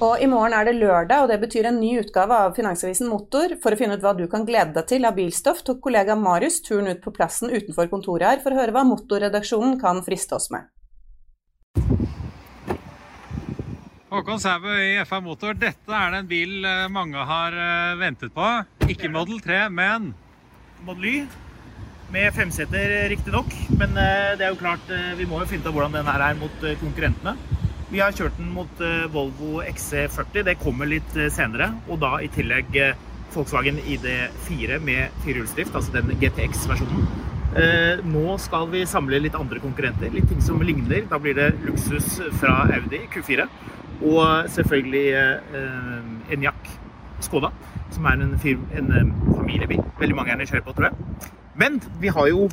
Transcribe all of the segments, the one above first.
Og i morgen er det lørdag, og det betyr en ny utgave av Finansavisen Motor. For å finne ut hva du kan glede deg til av bilstoff, tok kollega Marius turen ut på plassen utenfor kontoret her for å høre hva motorredaksjonen kan friste oss med. Håkon Sæbø i FA Motor. Dette er det en bil eh, mange har eh, ventet på. Ikke Model 3, men Model Y med femseter riktignok. Men eh, det er jo klart, vi må jo finne ut av hvordan den her er mot konkurrentene. Vi har kjørt den mot eh, Volvo XC40. Det kommer litt eh, senere. Og da i tillegg eh, Volkswagen ID4 med firehjulsdrift, altså den GTX-versjonen. Nå skal vi samle litt andre konkurrenter, litt ting som ligner. Da blir det luksus fra Audi Q4. Og selvfølgelig eh, Enyaq Skoda, som er en, en familiebil. Veldig mange er kjører på, tror jeg. Men vi har jo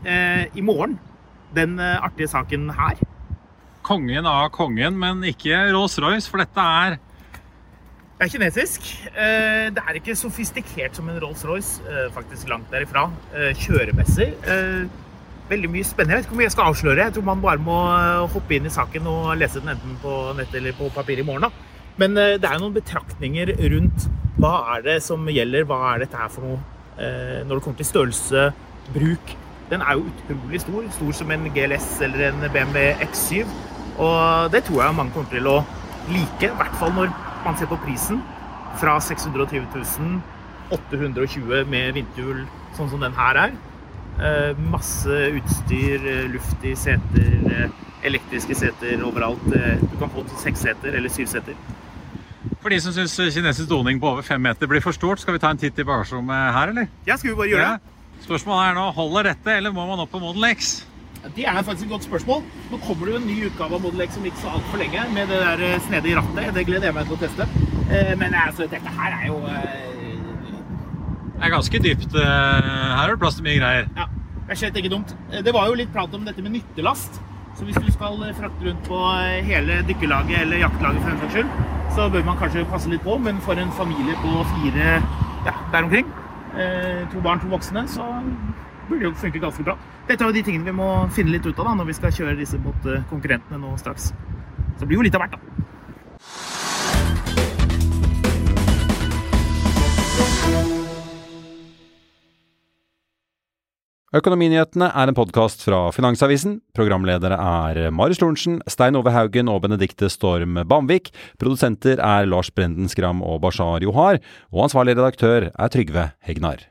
i morgen den artige saken her. Kongen av kongen, men ikke Rolls-Royce, for dette er Det er kinesisk. Eh, Det er ikke sofistikert som en Rolls-Royce, eh, faktisk langt derifra. Eh, Kjøremessig. Veldig mye spennende. Jeg vet ikke hvor mye jeg skal avsløre. Jeg tror man bare må hoppe inn i saken og lese den enten på nett eller på papir i morgen. da. Men det er noen betraktninger rundt hva er det som gjelder, hva er dette her for noe når det kommer til størrelse, bruk. Den er jo utrolig stor. Stor som en GLS eller en BMW X7. Og det tror jeg mange kommer til å like, i hvert fall når man ser på prisen. Fra 620 000, 820 med vinterhjul, sånn som den her er. Eh, masse utstyr, luftig luft i seter, eh, elektriske seter overalt. Eh, du kan få seks seter eller syv seter. For de som syns kinesisk doning på over fem meter blir for stort, skal vi ta en titt i bagasjerommet her, eller? Ja, skal vi bare gjøre det? Spørsmålet er nå, holder dette, eller må man opp på Model X? Det er faktisk et godt spørsmål. Nå kommer det jo en ny utgave av Model X som ikke så altfor lenge, med det der eh, snedige rattet. Det gleder jeg meg til å teste. Eh, Men altså, dette her er jo eh, Det er ganske dypt. Her er det plass til mye greier. Ja, det er slett ikke dumt. Det var jo litt prat om dette med nyttelast. Så hvis du skal frakte rundt på hele dykkerlaget eller jaktlaget for den saks skyld, så bør man kanskje passe litt på. Men for en familie på fire ja, der omkring, to barn, to voksne, så burde jo funke ganske bra. Dette er jo de tingene vi må finne litt ut av da, når vi skal kjøre disse mot eh, konkurrentene nå straks. Så det blir jo litt av hvert, da. Økonominyhetene er en podkast fra Finansavisen. Programledere er Marius Lorentzen, Stein Ove Haugen og Benedikte Storm Bamvik. Produsenter er Lars Brenden Skram og Bashar Johar. Og ansvarlig redaktør er Trygve Hegnar.